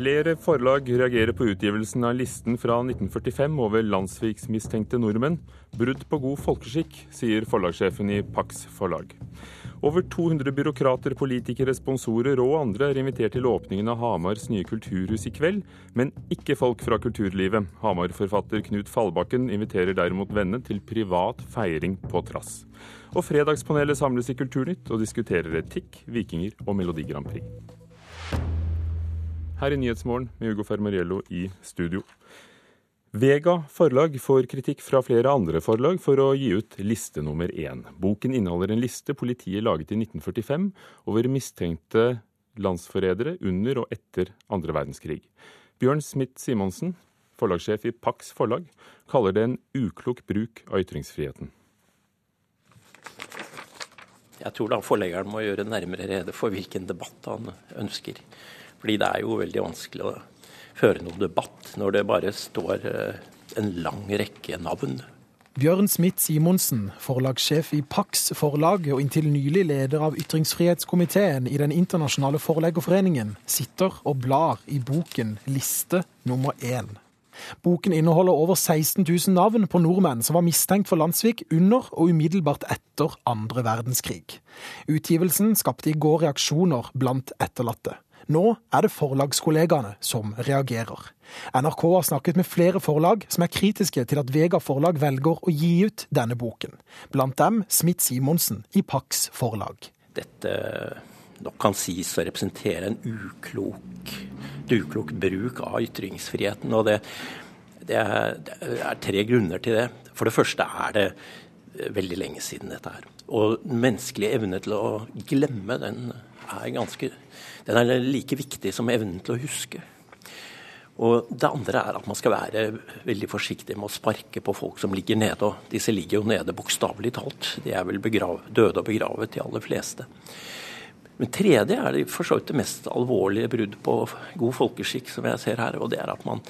Flere forlag reagerer på utgivelsen av listen fra 1945 over landssviksmistenkte nordmenn. Brudd på god folkeskikk, sier forlagssjefen i Pax forlag. Over 200 byråkrater, politikere, sponsorer og andre er invitert til åpningen av Hamars nye kulturhus i kveld, men ikke folk fra kulturlivet. Hamar-forfatter Knut Fallbakken inviterer derimot vennene til privat feiring på trass. Og Fredagspanelet samles i Kulturnytt og diskuterer etikk, vikinger og Melodi Grand Prix her i Nyhetsmorgen med Hugo Fermariello i studio. Vega forlag får kritikk fra flere andre forlag for å gi ut liste nummer én. Boken inneholder en liste politiet laget i 1945 over mistenkte landsforrædere under og etter andre verdenskrig. Bjørn Smith Simonsen, forlagssjef i Pax forlag, kaller det en uklok bruk av ytringsfriheten. Jeg tror da forleggeren må gjøre nærmere rede for hvilken debatt han ønsker. Fordi det er jo veldig vanskelig å føre noen debatt når det bare står eh, en lang rekke navn. Bjørn Smith Simonsen, forlagssjef i Pax forlag og inntil nylig leder av ytringsfrihetskomiteen i Den internasjonale forleggerforeningen, sitter og blar i boken Liste nummer én. Boken inneholder over 16 000 navn på nordmenn som var mistenkt for landssvik under og umiddelbart etter andre verdenskrig. Utgivelsen skapte i går reaksjoner blant etterlatte. Nå er det forlagskollegaene som reagerer. NRK har snakket med flere forlag som er kritiske til at Vega forlag velger å gi ut denne boken. Blant dem Smith Simonsen i Pax forlag. Dette nok kan sies å representere en uklok, uklok bruk av ytringsfriheten. og det, det, er, det er tre grunner til det. For det første er det veldig lenge siden dette her. Og menneskelig evne til å glemme, den er ganske den er like viktig som evnen til å huske. Og Det andre er at man skal være veldig forsiktig med å sparke på folk som ligger nede. og Disse ligger jo nede bokstavelig talt. De er vel døde og begravet, de aller fleste. Men tredje er det for så vidt det mest alvorlige brudd på god folkeskikk som jeg ser her. Og det er at man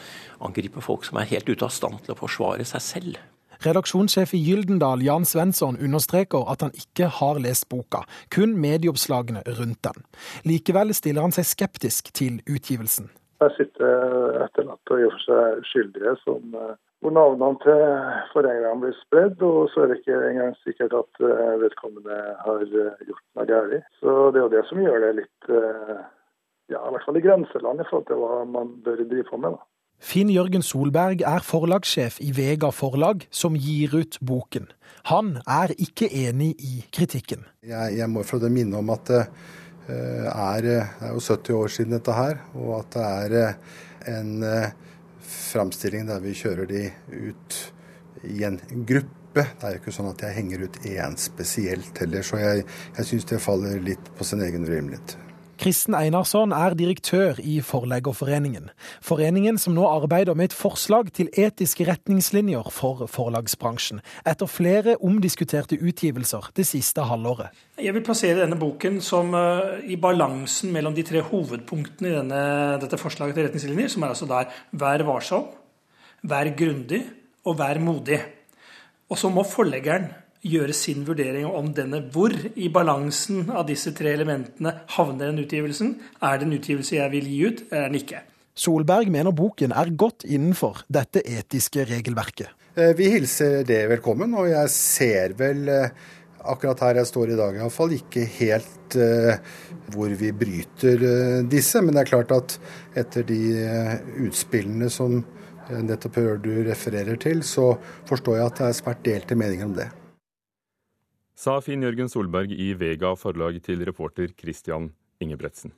angriper folk som er helt ute av stand til å forsvare seg selv. Redaksjonssjef i Gyldendal, Jan Svensson, understreker at han ikke har lest boka, kun medieoppslagene rundt den. Likevel stiller han seg skeptisk til utgivelsen. Der sitter etterlatte og gjør seg skyldige, som eh, hvor navnene til foreldrene blir spredd, og så er det ikke engang sikkert at eh, vedkommende har eh, gjort noe galt. Så det er jo det som gjør det litt ja, i hvert fall i grenseland i forhold til hva man bør drive på med. da. Finn Jørgen Solberg er forlagssjef i Vega forlag, som gir ut boken. Han er ikke enig i kritikken. Jeg, jeg må få minne om at det eh, er, det er jo 70 år siden dette her, og at det er eh, en eh, framstilling der vi kjører de ut i en gruppe. Det er jo ikke sånn at jeg henger ut én spesielt heller, så jeg, jeg syns det faller litt på sin egen urimelighet. Kristen Einarsson er direktør i Forleggerforeningen. Foreningen som nå arbeider med et forslag til etiske retningslinjer for forlagsbransjen, etter flere omdiskuterte utgivelser det siste halvåret. Jeg vil plassere denne boken som uh, i balansen mellom de tre hovedpunktene i denne, dette forslaget til retningslinjer, som er altså der vær varsom, vær grundig og vær modig. Og så må forleggeren gjøre sin vurdering om denne hvor i balansen av disse tre elementene havner den utgivelsen. Er det en utgivelse jeg vil gi ut, eller er den ikke? Solberg mener boken er godt innenfor dette etiske regelverket. Eh, vi hilser det velkommen, og jeg ser vel eh, akkurat her jeg står i dag iallfall, ikke helt uh, hvor vi bryter uh, disse. Men det er klart at etter de uh, utspillene som nettopp hører du refererer til, så forstår jeg at det er svært delte meninger om det sa Finn Jørgen Solberg i Vega forlag til reporter Christian Ingebretsen.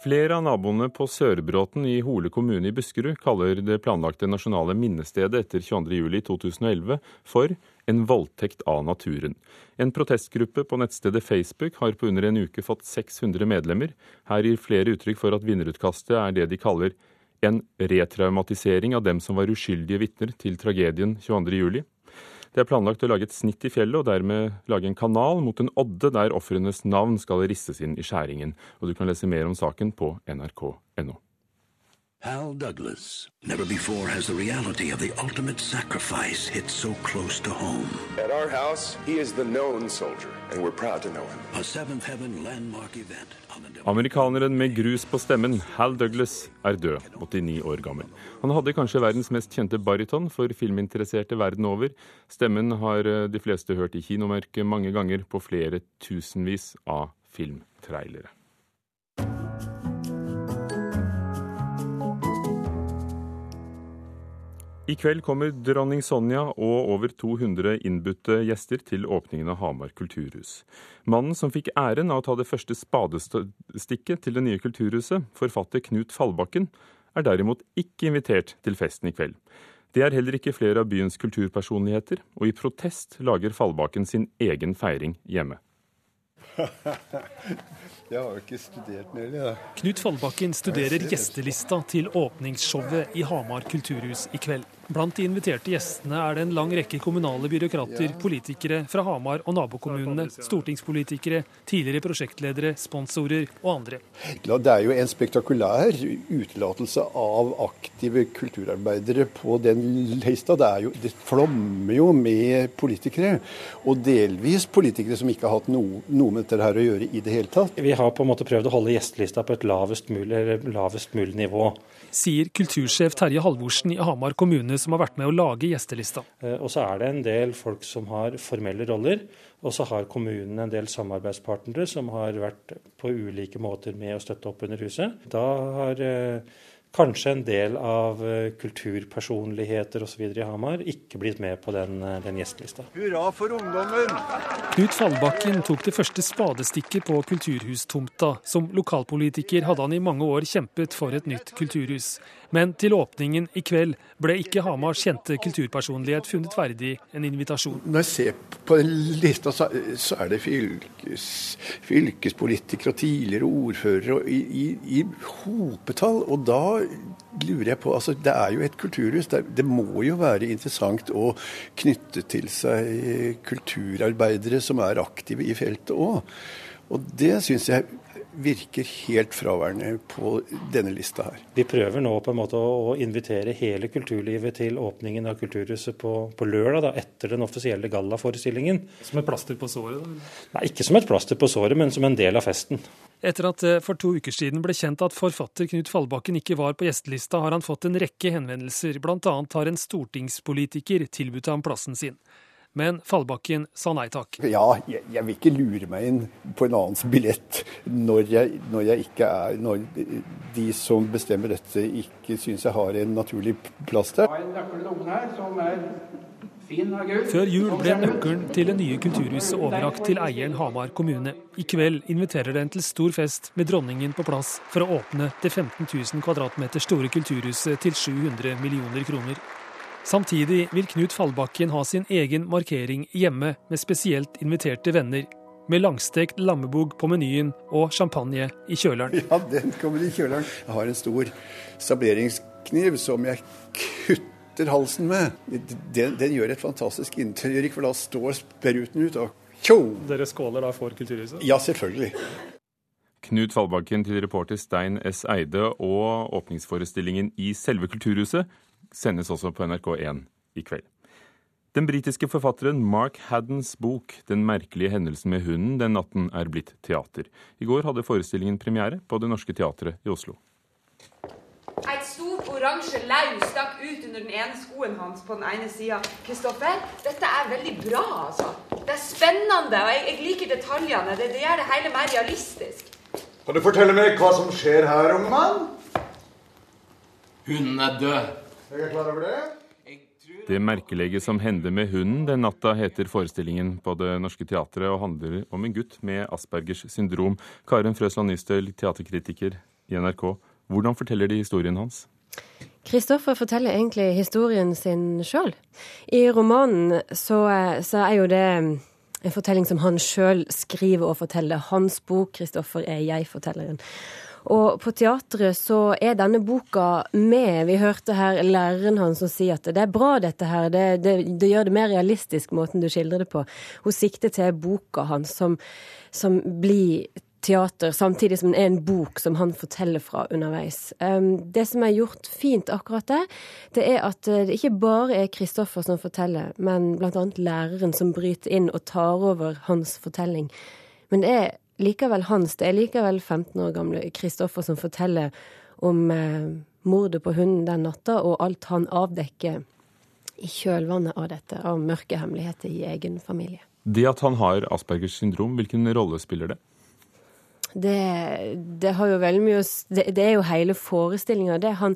Flere av naboene på Sørbråten i Hole kommune i Buskerud kaller det planlagte nasjonale minnestedet etter 22.07.2011 for en voldtekt av naturen. En protestgruppe på nettstedet Facebook har på under en uke fått 600 medlemmer. Her gir flere uttrykk for at vinnerutkastet er det de kaller en retraumatisering av dem som var uskyldige vitner til tragedien 22.07. Det er planlagt å lage et snitt i fjellet og dermed lage en kanal mot en odde der ofrenes navn skal risses inn i skjæringen. Og du kan lese mer om saken på nrk.no. Hal Douglas. Never before has the reality of the ultimate sacrifice hit so close to home. At our house, he is the known soldier, and we're proud to know him. A Seventh Heaven landmark event Amerikaneren med grus på stemmen, Hal Douglas, er død, 89 år gammel. Han hadde kanskje verdens mest kjente bariton for filminteresserte verden over. Stemmen har eh, de fleste hørt i kinomørket mange ganger på flere tusenvis av filmtrailere. I kveld kommer dronning Sonja og over 200 innbudte gjester til åpningen av Hamar kulturhus. Mannen som fikk æren av å ta det første spadestikket til det nye kulturhuset, forfatter Knut Fallbakken, er derimot ikke invitert til festen i kveld. Det er heller ikke flere av byens kulturpersonligheter, og i protest lager Fallbakken sin egen feiring hjemme. Jeg har jo ikke studert mer, jeg. Knut Fallbakken studerer gjestelista til åpningsshowet i Hamar kulturhus i kveld. Blant de inviterte gjestene er det en lang rekke kommunale byråkrater, politikere fra Hamar og nabokommunene, stortingspolitikere, tidligere prosjektledere, sponsorer og andre. Det er jo en spektakulær utelatelse av aktive kulturarbeidere på den lista. Det, jo, det flommer jo med politikere, og delvis politikere som ikke har hatt noe, noe med dette her å gjøre i det hele tatt. Vi har på en måte prøvd å holde gjestelista på et lavest mulig, lavest mulig nivå. Sier kultursjef Terje Halvorsen i Hamar kommune, som har vært med å lage gjestelista. Eh, og så er det en del folk som har formelle roller. Og så har kommunen en del samarbeidspartnere som har vært på ulike måter med å støtte opp under huset. Da har eh, kanskje en del av eh, kulturpersonligheter osv. i Hamar ikke blitt med på den, eh, den gjestelista. Hurra for ungdommen! Knut Fallbakken tok det første spadestikket på kulturhustomta. Som lokalpolitiker hadde han i mange år kjempet for et nytt kulturhus. Men til åpningen i kveld ble ikke Hamars kjente kulturpersonlighet funnet verdig en invitasjon. Når jeg ser på den lista, så, er det fylkes, fylkespolitikere og tidligere ordførere i, i, i, hopetall. Og da lurer jeg på altså Det er jo et kulturhus. Det, det må jo være interessant å knytte til seg kulturarbeidere som er aktive i feltet òg. Og det syns jeg virker helt fraværende på denne lista her. Vi prøver nå på en måte å invitere hele kulturlivet til åpningen av Kulturhuset på, på lørdag, da, etter den offisielle gallaforestillingen. Som et plaster på såret? Da? Nei, ikke som et plaster på såret, men som en del av festen. Etter at det for to uker siden ble kjent at forfatter Knut Fallbakken ikke var på gjestelista, har han fått en rekke henvendelser, bl.a. har en stortingspolitiker tilbudt ham plassen sin men Fallbakken sa nei takk. Ja, jeg, jeg, vil ikke lure meg inn på en annens billett når jeg, når jeg ikke er Når de som bestemmer dette, ikke syns jeg har en naturlig plass der. Før jul ble nøkkelen til det nye kulturhuset overrakt til eieren Hamar kommune. I kveld inviterer den til stor fest med dronningen på plass for å åpne det 15 000 kvadratmeter store kulturhuset til 700 millioner kroner. Samtidig vil Knut Fallbakken ha sin egen markering hjemme med spesielt inviterte venner. Med langstekt lammebog på menyen og champagne i kjøleren. Ja, den kommer i kjøleren. Jeg har en stor stableringskniv som jeg kutter halsen med. Den, den gjør et fantastisk inntrykk, for da står spruten ut. og tjo! Dere skåler da for Kulturhuset? Ja, selvfølgelig. Knut Fallbakken til reporter Stein S. Eide og åpningsforestillingen i selve Kulturhuset sendes også på NRK1 i kveld. Den britiske forfatteren Mark Haddens bok 'Den merkelige hendelsen med hunden' den natten er blitt teater. I går hadde forestillingen premiere på Det Norske Teatret i Oslo. Et stort oransje lau stakk ut under den ene skoen hans på den ene sida. Kristoffer, dette er veldig bra, altså. Det er spennende, og jeg, jeg liker detaljene. Det, det, gjør det hele mer realistisk. Kan du fortelle meg hva som skjer her, unge mann? Hunden er død. Jeg er klar over det. Det merkelige som hender med hunden den natta, heter forestillingen på Det Norske Teatret og handler om en gutt med Aspergers syndrom. Karen Frøsland Nystøl, teaterkritiker i NRK. Hvordan forteller de historien hans? Kristoffer forteller egentlig historien sin sjøl. I romanen så, så, er jo det en fortelling som han sjøl skriver og forteller. Hans bok 'Kristoffer er jeg-fortelleren'. Og på teatret så er denne boka med. Vi hørte her læreren hans som sier at det er bra, dette her. Det, det, det, gjør det mer realistisk, måten du skildrer det på. Hun sikter til boka hans som, som blir teater, samtidig som det er en bok som han forteller fra underveis. Um, det som er gjort fint akkurat der, det er at uh, det ikke bare er Kristoffer som forteller, men bl.a. læreren som bryter inn og tar over hans fortelling. Men det er likevel hans, det er likevel 15 år gamle Kristoffer som forteller om uh, mordet på hunden den natta, og alt han avdekker i kjølvannet av dette, av mørke hemmeligheter i egen familie. Det at han har Aspergers syndrom, hvilken rolle spiller det? Det, det, har jo veldig mye Det, det er jo hele forestillinga. Han,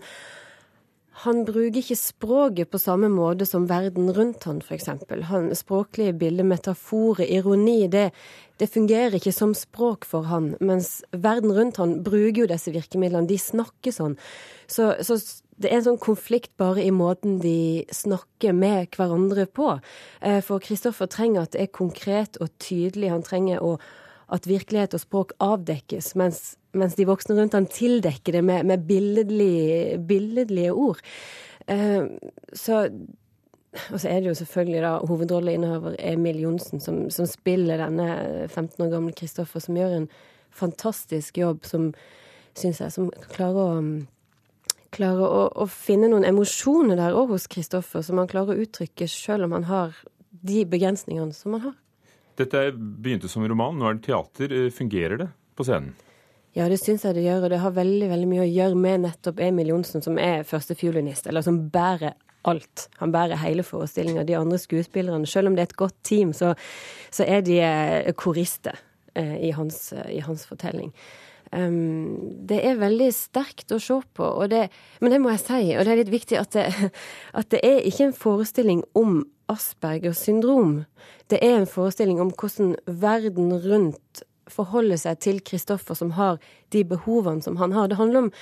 han bruker ikke språket på samme måte som verden rundt han, f.eks. Språklige bilder, metaforer, ironi, det, det, fungerer ikke som språk for han. Mens verden rundt han bruker jo disse virkemidlene. De snakker sånn. Så, så det er en sånn konflikt bare i måten de snakker med hverandre på. Eh, for Kristoffer trenger at det er konkret og tydelig. Han trenger å at virkelighet og språk avdekkes, mens, mens de voksne rundt han tildekker det med, med billedlige, billedlige, ord. Uh, så og så er det jo selvfølgelig da hovedrolleinnehaver Emil Johnsen som, som, spiller denne 15 år gamle Kristoffer, som gjør en fantastisk jobb, som syns jeg, som klarer å klarer å, å, finne noen emosjoner der òg hos Kristoffer, som han klarer å uttrykke selv om han har de begrensningene som han har. Dette begynte som roman, nå er det teater. Eh, fungerer det på scenen? Ja, det syns jeg det gjør, og det har veldig veldig mye å gjøre med nettopp Emil Johnsen, som er førstefiolinist, eller som bærer alt. Han bærer hele forestillinga. De andre skuespillerne, selv om det er et godt team, så, så er de eh, korister eh, i, hans, i, hans, fortelling. Um, det er veldig sterkt å se på, det, men det må jeg si, og det er litt viktig at det, at det er ikke en forestilling om Aspergers syndrom. Det er en forestilling om hvordan verden rundt forholder seg til Kristoffer, som har de behovene som han har. Det handler om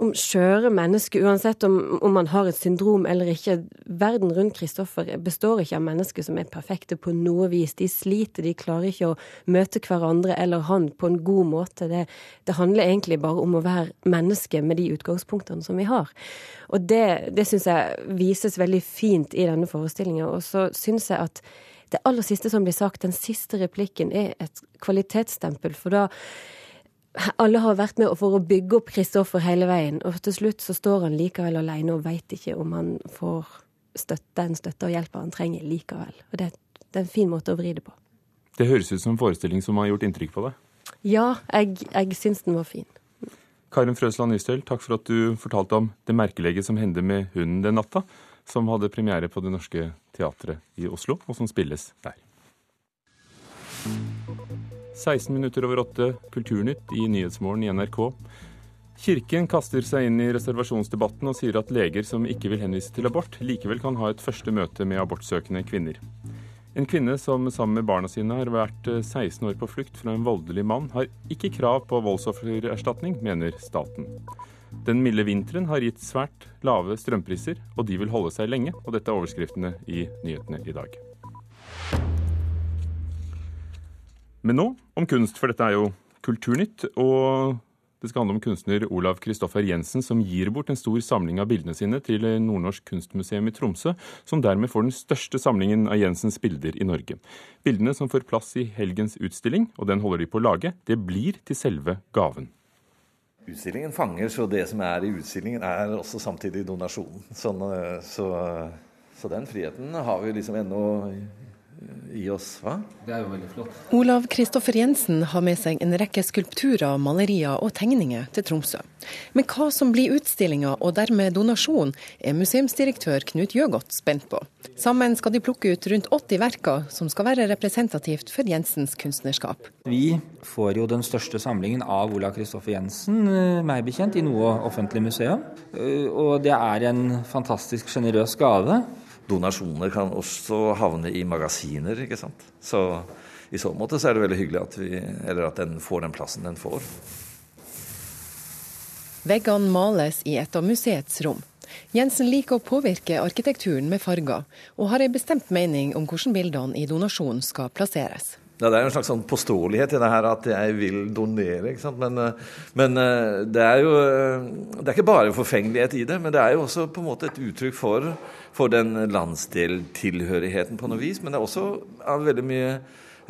om skjøre mennesker, uansett om, om, man har et syndrom eller ikke. Verden rundt Kristoffer består ikke av mennesker som er perfekte på noe vis. De sliter, de klarer ikke å møte hverandre eller han på en god måte. Det, det handler egentlig bare om å være menneske med de utgangspunktene som vi har. Og det, det syns jeg vises veldig fint i denne forestillinga. Og så syns jeg at det aller siste som blir sagt, den siste replikken, er et kvalitetsstempel. For da alle har vært med for å bygge opp Kristoffer hele veien, og til slutt så står han likevel alene og veit ikke om han får støtte, den støtta og hjelpa han trenger likevel. Og det, det, er en fin måte å vri det på. Det høres ut som en forestilling som har gjort inntrykk på deg? Ja, jeg, jeg syns den var fin. Karin Frøsland Nystøl, takk for at du fortalte om det merkelige som hendte med hunden den natta, som hadde premiere på Det Norske Teatret i Oslo, og som spilles der. 16 minutter over åtte, Kulturnytt i Nyhetsmorgen i NRK. Kirken kaster seg inn i reservasjonsdebatten og sier at leger som ikke vil henvise til abort, likevel kan ha et første møte med abortsøkende kvinner. En kvinne som sammen med barna sine har vært 16 eh, år på flukt fra en voldelig mann, har ikke krav på voldsoffererstatning, mener staten. Den milde vinteren har gitt svært lave strømpriser, og de vil holde seg lenge. Og dette er overskriftene i nyhetene i dag. Men nå om kunst, for dette er jo Kulturnytt. Og det skal handle om kunstner Olav Kristoffer Jensen, som gir bort en stor samling av bildene sine til Nordnorsk kunstmuseum i Tromsø, som dermed får den største samlingen av Jensens bilder i Norge. Bildene som får plass i helgens utstilling, og den holder de på å lage, det blir til selve gaven. Utstillingen fanger, så det som er i utstillingen, er også samtidig donasjonen. Sånn, eh, så, så, den friheten har vi liksom ennå i oss. Hva? Det er jo veldig flott. Olav Kristoffer Jensen har med seg en rekke skulpturer, malerier og tegninger til Tromsø. Men hva som blir utstillinga og dermed donasjon, er museumsdirektør Knut Jøgodt spent på. Sammen skal de plukke ut rundt 80 verker som skal være representativt for Jensens kunstnerskap. Vi får jo den største samlingen av Olav Kristoffer Jensen, eh, meg bekjent, i noe offentlig museum. Eh, og det er en fantastisk sjenerøs gave donasjoner kan også havne i magasiner. ikke sant? Så i så måte så er det veldig hyggelig at, vi, at den får den plassen den får. Veggene males i et av museets rom. Jensen liker å påvirke arkitekturen med farger, og har en bestemt mening om hvordan bildene i donasjonen skal plasseres. Ja, det er jo en slags sånn påståelighet i det her at jeg vil donere. ikke sant? Men, eh, men, eh, det er jo eh, Det er ikke bare forfengelighet i det, men det er jo også på en måte et uttrykk for, for den landsdeltilhørigheten på noe vis. Men det er også av veldig mye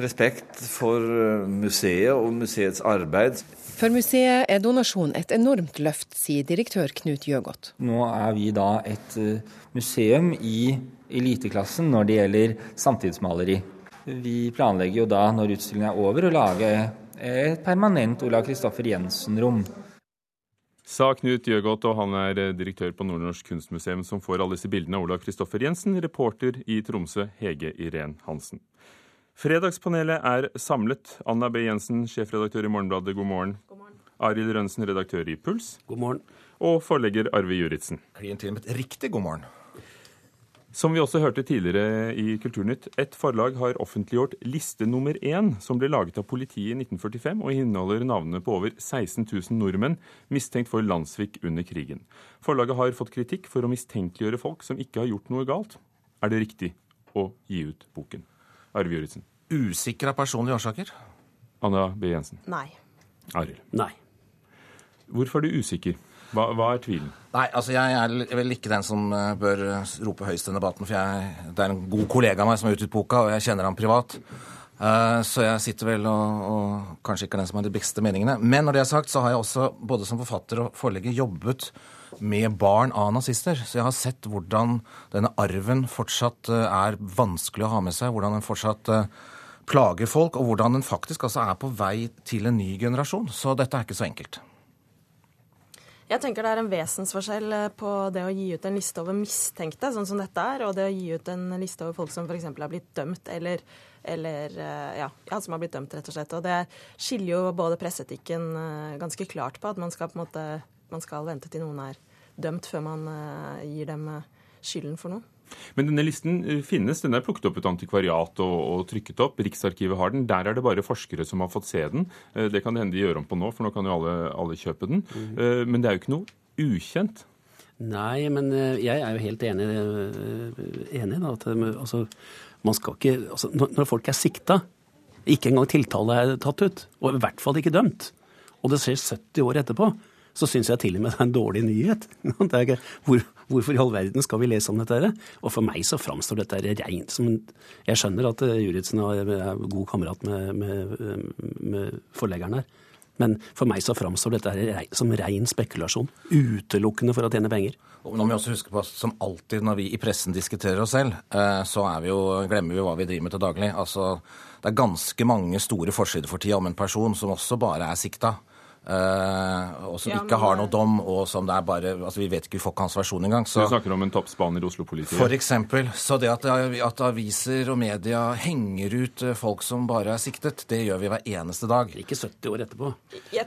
respekt for museet og museets arbeid. For museet er donasjon et enormt løft, sier direktør Knut Gjøgodt. Nå er vi da et museum i eliteklassen når det gjelder samtidsmaleri. Vi planlegger jo da, når utstillingen er over, å lage et permanent Olav Kristoffer Jensen-rom. Sa Knut Gjøgodt, og han er direktør på Nordnorsk kunstmuseum, som får alle disse bildene av Olav Kristoffer Jensen. Reporter i Tromsø, Hege Irén Hansen. Fredagspanelet er samlet. Anna B. Jensen, sjefredaktør i Morgenbladet, god morgen. God morgen. Arild Rønsen, redaktør i Puls. God morgen. Og forlegger Arve Juritzen. Klientellet til med et riktig god morgen. Som vi også hørte tidligere i Kulturnytt, et forlag har offentliggjort liste nummer én, som ble laget av politiet i 1945 og inneholder navnene på over 16 000 nordmenn mistenkt for landssvik under krigen. Forlaget har fått kritikk for å mistenkeliggjøre folk som ikke har gjort noe galt. Er det riktig å gi ut boken? Arve Juritzen. Usikker av personlige årsaker? Anna B. Jensen. Nei. Arild. Nei. Hvorfor er du usikker? Hva, hva, er tvilen? Nei, altså Jeg er vel ikke den som eh, bør rope høyest i debatten. For jeg, det er en god kollega av meg som har utgitt boka, og jeg kjenner ham privat. Uh, så jeg sitter vel og, og, kanskje ikke er den som har de beste meningene. Men når det er sagt, så har jeg også både som forfatter og forlegger jobbet med barn av nazister. Så jeg har sett hvordan denne arven fortsatt er vanskelig å ha med seg. Hvordan den fortsatt plager folk, og hvordan den faktisk altså er på vei til en ny generasjon. Så dette er ikke så enkelt. Jeg tenker det er en vesensforskjell eh, på det å gi ut en liste over mistenkte, sånn som dette er, og det å gi ut en liste over folk som f.eks. er blitt dømt, eller, eller eh, ja, ja, som har blitt dømt, rett og slett. Og det skiller jo både presseetikken eh, ganske klart på, at man skal på måte man skal vente til noen er dømt før man gir dem skylden for noe. Men denne listen eh, finnes. Den er plukket opp et antikvariat og, og, trykket opp. Riksarkivet har den. Der er det bare forskere som har fått se den. Eh, det kan det hende de gjør om på nå, for nå kan jo alle, alle kjøpe den. Mm. Men det er jo ikke noe ukjent. Nei, men jeg er jo helt enig, enig da, at altså, man skal ikke altså, Når folk er sikta, ikke engang tiltale er tatt ut, og i hvert fall ikke dømt, og det skjer 70 år etterpå, så syns jeg til og med det er en dårlig nyhet. Hvor, hvorfor i all verden skal vi lese om dette? Og for meg så framstår dette rent som Jeg skjønner at juridsen Juritzen er god kamerat med, med, med forleggeren her. Men for meg så framstår dette som ren spekulasjon. Utelukkende for å tjene penger. Nå må vi også huske på, Som alltid når vi i pressen diskuterer oss selv, eh, så vi jo, glemmer vi hva vi driver med til daglig. Altså, Det er ganske mange store forsider for tida om en person som også bare er sikta. Uh, og som ja, ikke har noe dom, og som det er bare altså Vi vet ikke, vi får ikke hans versjon engang. Så, du snakker om en toppspaner i Oslo-politiet? For eksempel. Så det at, at, aviser og media henger ut eh, folk som bare er siktet, det gjør vi hver eneste dag. Ikke 70 år etterpå.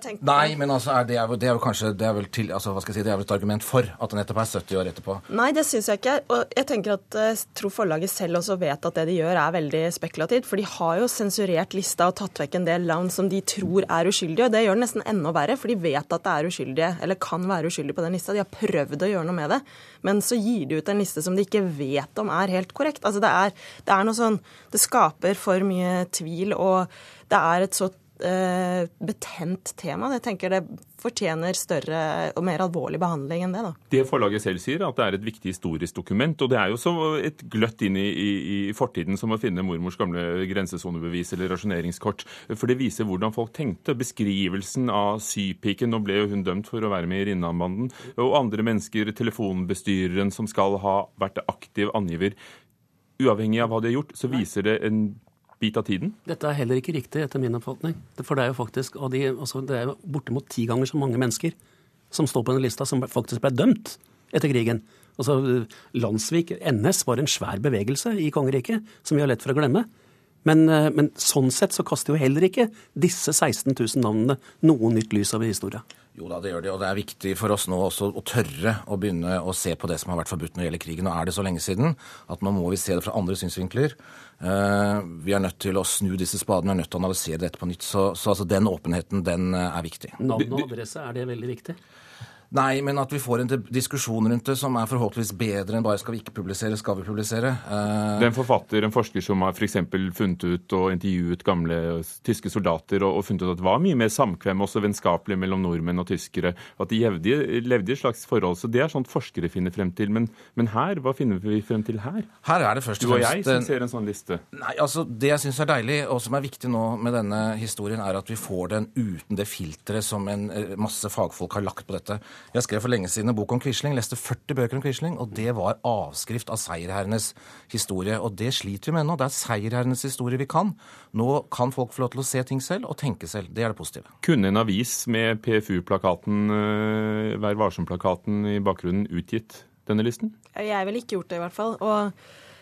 Tenkte... Nei, men altså, er det, er, det er jo kanskje det er vel til, altså, hva skal jeg si, det er vel et argument for at det nettopp er 70 år etterpå? Nei, det syns jeg ikke. Og jeg tenker at jeg eh, tror forlaget selv også vet at det de gjør er veldig spekulativt. For de har jo sensurert lista og tatt vekk en del land som de tror er uskyldige. og Det gjør det nesten enda verre. for de vet at det er uskyldige, eller kan være uskyldige på den lista. De har prøvd å gjøre noe med det, men så gir de ut en liste som de ikke vet om er helt korrekt. Altså det er, det er noe sånn Det skaper for mye tvil, og det er et så Eh, betent tema. Jeg tenker det fortjener større og mer alvorlig behandling enn det. da. Det forlaget selv sier, at det er et viktig historisk dokument. Og det er jo så et gløtt inn i, i, i fortiden som å finne mormors gamle grensesonebevis eller rasjoneringskort. For det viser hvordan folk tenkte. Beskrivelsen av sypiken, nå ble jo hun dømt for å være med i Rinnanbanden, og andre mennesker, telefonbestyreren som skal ha vært aktiv angiver. Uavhengig av hva de har gjort, så viser det en bit av tiden? Dette er heller ikke riktig, etter min oppfatning. For det er jo faktisk de, altså, det er jo bortimot ti ganger så mange mennesker som står på den lista, som faktisk ble dømt etter krigen. Altså, Landsvik, NS, var en svær bevegelse i kongeriket som vi har lett for å glemme. Men, eh, men, sånn sett så kaster jo heller ikke disse 16 000 navnene noe nytt lys over historia. Jo da, det gjør de, og det er viktig for oss nå også å tørre å begynne å se på det som har vært forbudt når det gjelder krigen. Nå er det så lenge siden at nå må vi se det fra andre synsvinkler. Uh, vi er nødt til å snu disse spadene, vi er nødt til å analysere dette på nytt. Så, så altså, den åpenheten, den uh, er viktig. Navn og adresse, er det veldig viktig? Nei, men at vi får en diskusjon rundt det som er forhåpentligvis bedre enn bare skal vi ikke publisere, skal vi publisere. Uh... Det er en forfatter, en forsker som har f.eks. funnet ut og intervjuet gamle tyske soldater og, og, funnet ut at det var mye mer samkvem, også vennskapelig, mellom nordmenn og tyskere. At de levde, levde i et slags forhold. Så det er sånt forskere finner frem til. Men, men, her, hva finner vi frem til her? Her er det først og fremst Du og jeg som ser en sånn liste. Nei, altså Det jeg syns er deilig, og som er viktig nå med denne historien, er at vi får den uten det filteret som en eh, masse fagfolk har lagt på dette. Jeg skrev for lenge siden en bok om Quisling, leste 40 bøker om Quisling, og det var avskrift av seierherrenes historie. Og det sliter vi med nå. Det er seierherrenes historie vi kan. Nå kan folk få lov til å se ting selv og tenke selv. Det er det positive. Kunne en avis med PFU-plakaten, eh, Vær varsom-plakaten i bakgrunnen, utgitt denne listen? Jeg ville ikke gjort det, i hvert fall. Og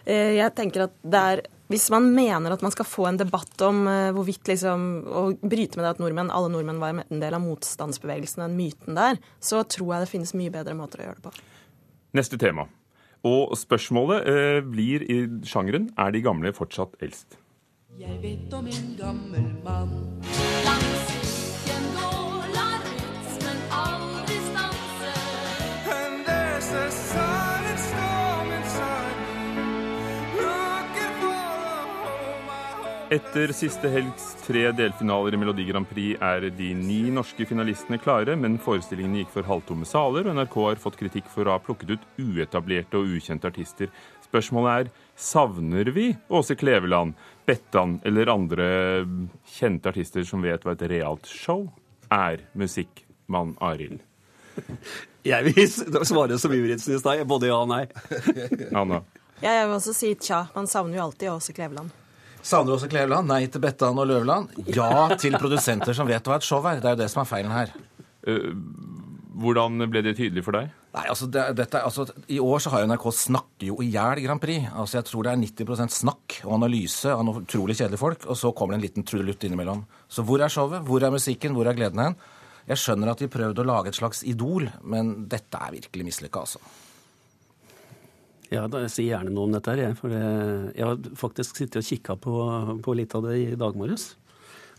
jeg tenker at det er hvis man mener at man skal få en debatt om uh, hvorvidt liksom, å bryte med det at nordmenn, alle nordmenn var en del av motstandsbevegelsen, den myten der, så tror jeg det finnes mye bedre måter å gjøre det på. Neste tema. Og spørsmålet uh, blir i sjangeren er de gamle fortsatt eldst? Jeg vet om en gammel mann langs viken går, Etter siste helgs tre delfinaler i Melodi Grand Prix er de ni norske finalistene klare, men forestillingene gikk for halvtomme saler, og NRK har fått kritikk for å ha plukket ut uetablerte og ukjente artister. Spørsmålet er savner vi Åse Kleveland, Bettan eller andre kjente artister som vet hva et realt show er? Musikkmann Arild. Jeg vil svare som Juritzen i stad, både ja og nei. Anna? Jeg vil også si tja. Man savner jo alltid Åse Kleveland. Savner Åse Kleveland? Nei til Bettan og Løvland? Ja til produsenter som vet hva et show er. Det er jo det som er feilen her. Uh, hvordan ble det tydelig for deg? Nei, altså, det, dette, altså, I år så har NRK snakker jo i hjel Grand Prix. Altså, Jeg tror det er 90% snakk og analyse av noen utrolig kjedelige folk, og så kommer det en liten trudelutt innimellom. Så hvor er showet? Hvor er musikken? Hvor er gleden hen? Jeg skjønner at de prøvde å lage et slags idol, men dette er virkelig mislykka, altså. Ja, da, jeg sier gjerne noe om dette. her, For jeg har faktisk sittet og kikka på, på, litt av det i dag morges.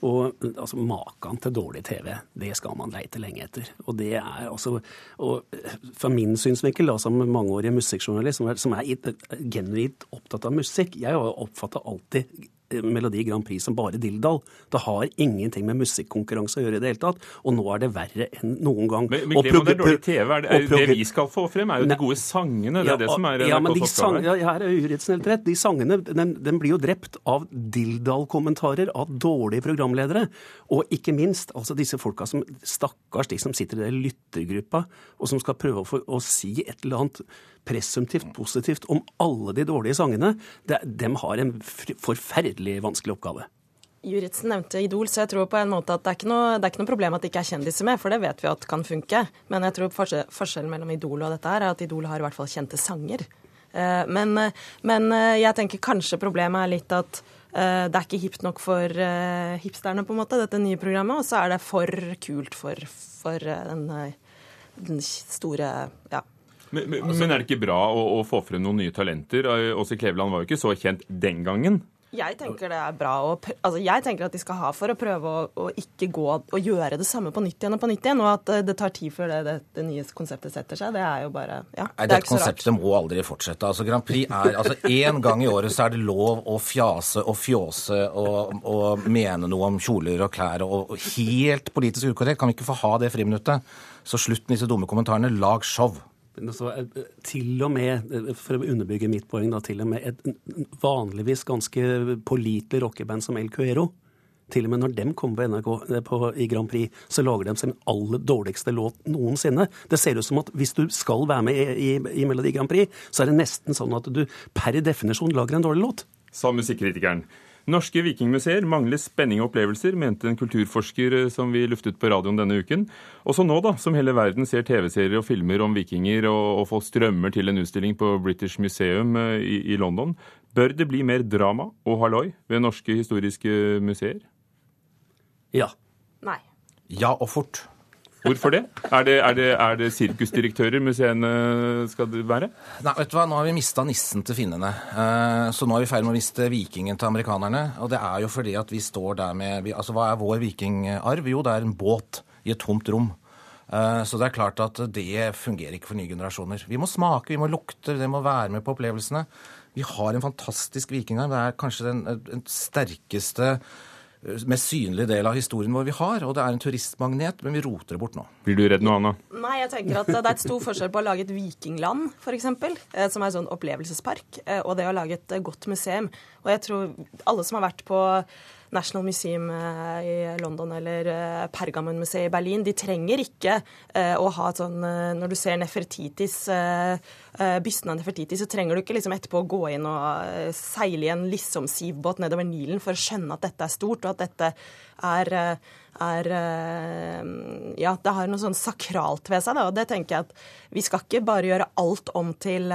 Og altså, Maken til dårlig TV, det skal man leite lenge etter. Og det er altså, og Fra min synsvinkel, da, som mangeårig musikkjournalist, som er, som er genuint opptatt av musikk Jeg har oppfatta alltid Melodi Grand Prix som bare dilldall. Det har ingenting med musikkonkurranse å gjøre i det hele tatt. Og nå er det verre enn noen gang. Men, men glem det er dårlig TV. Er det, er det vi skal få frem, er jo de gode sangene. Det er ja, det som er ja, men de sang, ja, Her er Uritzen helt rett. De sangene den, den blir jo drept av dilldall-kommentarer av dårlige programledere. Og ikke minst altså disse folka som Stakkars de som sitter i den lyttergruppa, og som skal prøve å, få, å si et eller annet presumptivt positivt om alle de dårlige sangene. De, har en forferdelig vanskelig oppgave. Juritzen nevnte Idol, så jeg tror på en måte at det er, ikke noe, er ikke noe problem at det ikke er kjendiser med, for det vet vi at kan funke. Men jeg tror forskjellen mellom Idol og dette her er at Idol har i hvert fall kjente sanger. Eh, men, men eh, jeg tenker kanskje problemet er litt at eh, det er ikke hipt nok for hipsterne, på en måte, dette nye programmet. Og så er det for kult for, for den, den store ja, men, men, men, er det ikke bra å, å, få frem noen nye talenter? Åse Kleveland var jo ikke så kjent den gangen. Jeg tenker det er bra å, altså jeg tenker at de skal ha for å prøve å, å ikke gå og gjøre det samme på nytt igjen og på nytt igjen. Og at det tar tid før det, det, det nye konseptet setter seg. Det er jo bare ja, Nei, Dette konseptet må aldri fortsette. Altså Grand Prix er altså Én gang i året så er det lov å fjase og fjåse og, og mene noe om kjoler og klær og, og helt politisk ukorrekt. Kan vi ikke få ha det friminuttet? Så slutt med disse dumme kommentarene. Lag show. Så, eh, til og med, eh, for å underbygge mitt poeng, da, til og med et vanligvis ganske pålitelig rockeband som El Cuero til og med når de kommer på NRK eh, på, i Grand Prix, så lager de sin aller dårligste låt noensinne. Det ser ut som at hvis du skal være med i, i, i Melodi Grand Prix, så er det nesten sånn at du per definisjon lager en dårlig låt. Sa musikkritikeren. Norske vikingmuseer mangler spenning og opplevelser, mente en kulturforsker eh, som vi luftet på radioen denne uken. Også nå, da, som hele verden ser TV-serier og filmer om vikinger og, og folk strømmer til en utstilling på British Museum eh, i, i London, bør det bli mer drama og halloi ved norske historiske museer? Ja. Nei. Ja og fort. Hvorfor det? Er det, er det, er det sirkusdirektører museene skal være? Nei, vet du hva, Nå har vi mista nissen til finnene. Eh, så nå er vi i ferd med å miste vikingen til amerikanerne. Og det er jo fordi at vi står der med Altså, hva er vår vikingarv? Jo, det er en båt i et tomt rom. Eh, Så det er klart at det fungerer ikke for nye generasjoner. Vi må smake, vi må lukte, det må være med på opplevelsene. Vi har en fantastisk vikingarv. Det er kanskje den, den sterkeste, mest synlige del av historien vår vi har. Og det er en turistmagnet, men vi roter det bort nå. Blir du redd nå, Anna? Nei, jeg tenker at det er et stor forskjell på å lage et vikingland, f.eks., som er en sånn opplevelsespark, eh, og det å lage et eh, godt museum. Og jeg tror alle som har vært på National Museum eh, i London eller eh, Pergamonmuseet i Berlin, de trenger ikke eh, å ha et sånn Når du ser Nefertitis, bysten av Nefertiti, så trenger du ikke liksom etterpå gå inn og seile i en Lissom-sivbåt nedover Nilen for å skjønne at dette er stort, og at dette er er Ja, det har noe sånn sakralt ved seg, da. Og det tenker jeg at vi skal ikke bare gjøre alt om til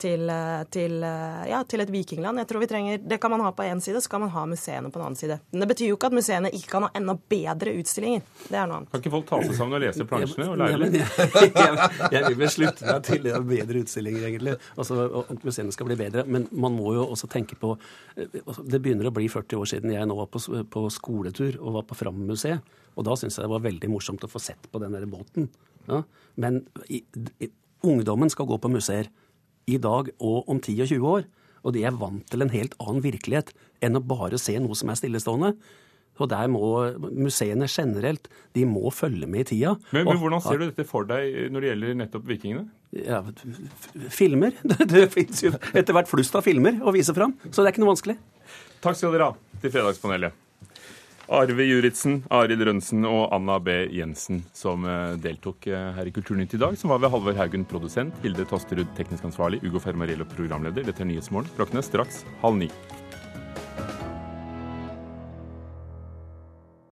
til, eh, til, eh, ja, til et vikingland. Jeg tror vi trenger, Det kan man ha på én side, så kan man ha museene på en annen side. Men det betyr jo ikke at museene ikke kan ha enda bedre utstillinger. Det er noe annet. Kan ikke folk ta seg sammen og lese plansjene og lære litt? jeg, jeg, jeg vil vel slutte meg til det bedre utstillinger, egentlig. Altså, og At museene skal bli bedre. Men man må jo også tenke på eh, altså, Det begynner å bli 40 år siden jeg nå var på, på skoletur og var på Fram-museet. Og da syntes jeg det var veldig morsomt å få sett på den der båten. Ja? Men i, i, ungdommen skal gå på museer i dag og om 10 og 20 år. Og de er vant til en helt annen virkelighet enn å bare se noe som er stillestående. Og der må museene generelt de må følge med i tida. Men, men hvordan ser du dette for deg når det gjelder nettopp vikingene? ja, filmer. Det, det fins jo etter hvert flust av filmer å vise fram, så det er ikke noe vanskelig. Takk skal dere ha til Fredagspanelet. Arve Juritzen, Arild Rønsen og Anna B. Jensen som eh, deltok eh, her i Kulturnytt i dag. Som var ved Halvor Haugen, produsent, Hilde Tosterud, teknisk ansvarlig, Ugo Fermariello, programleder. Dette er Nyhetsmorgen. Klokken er straks halv ni.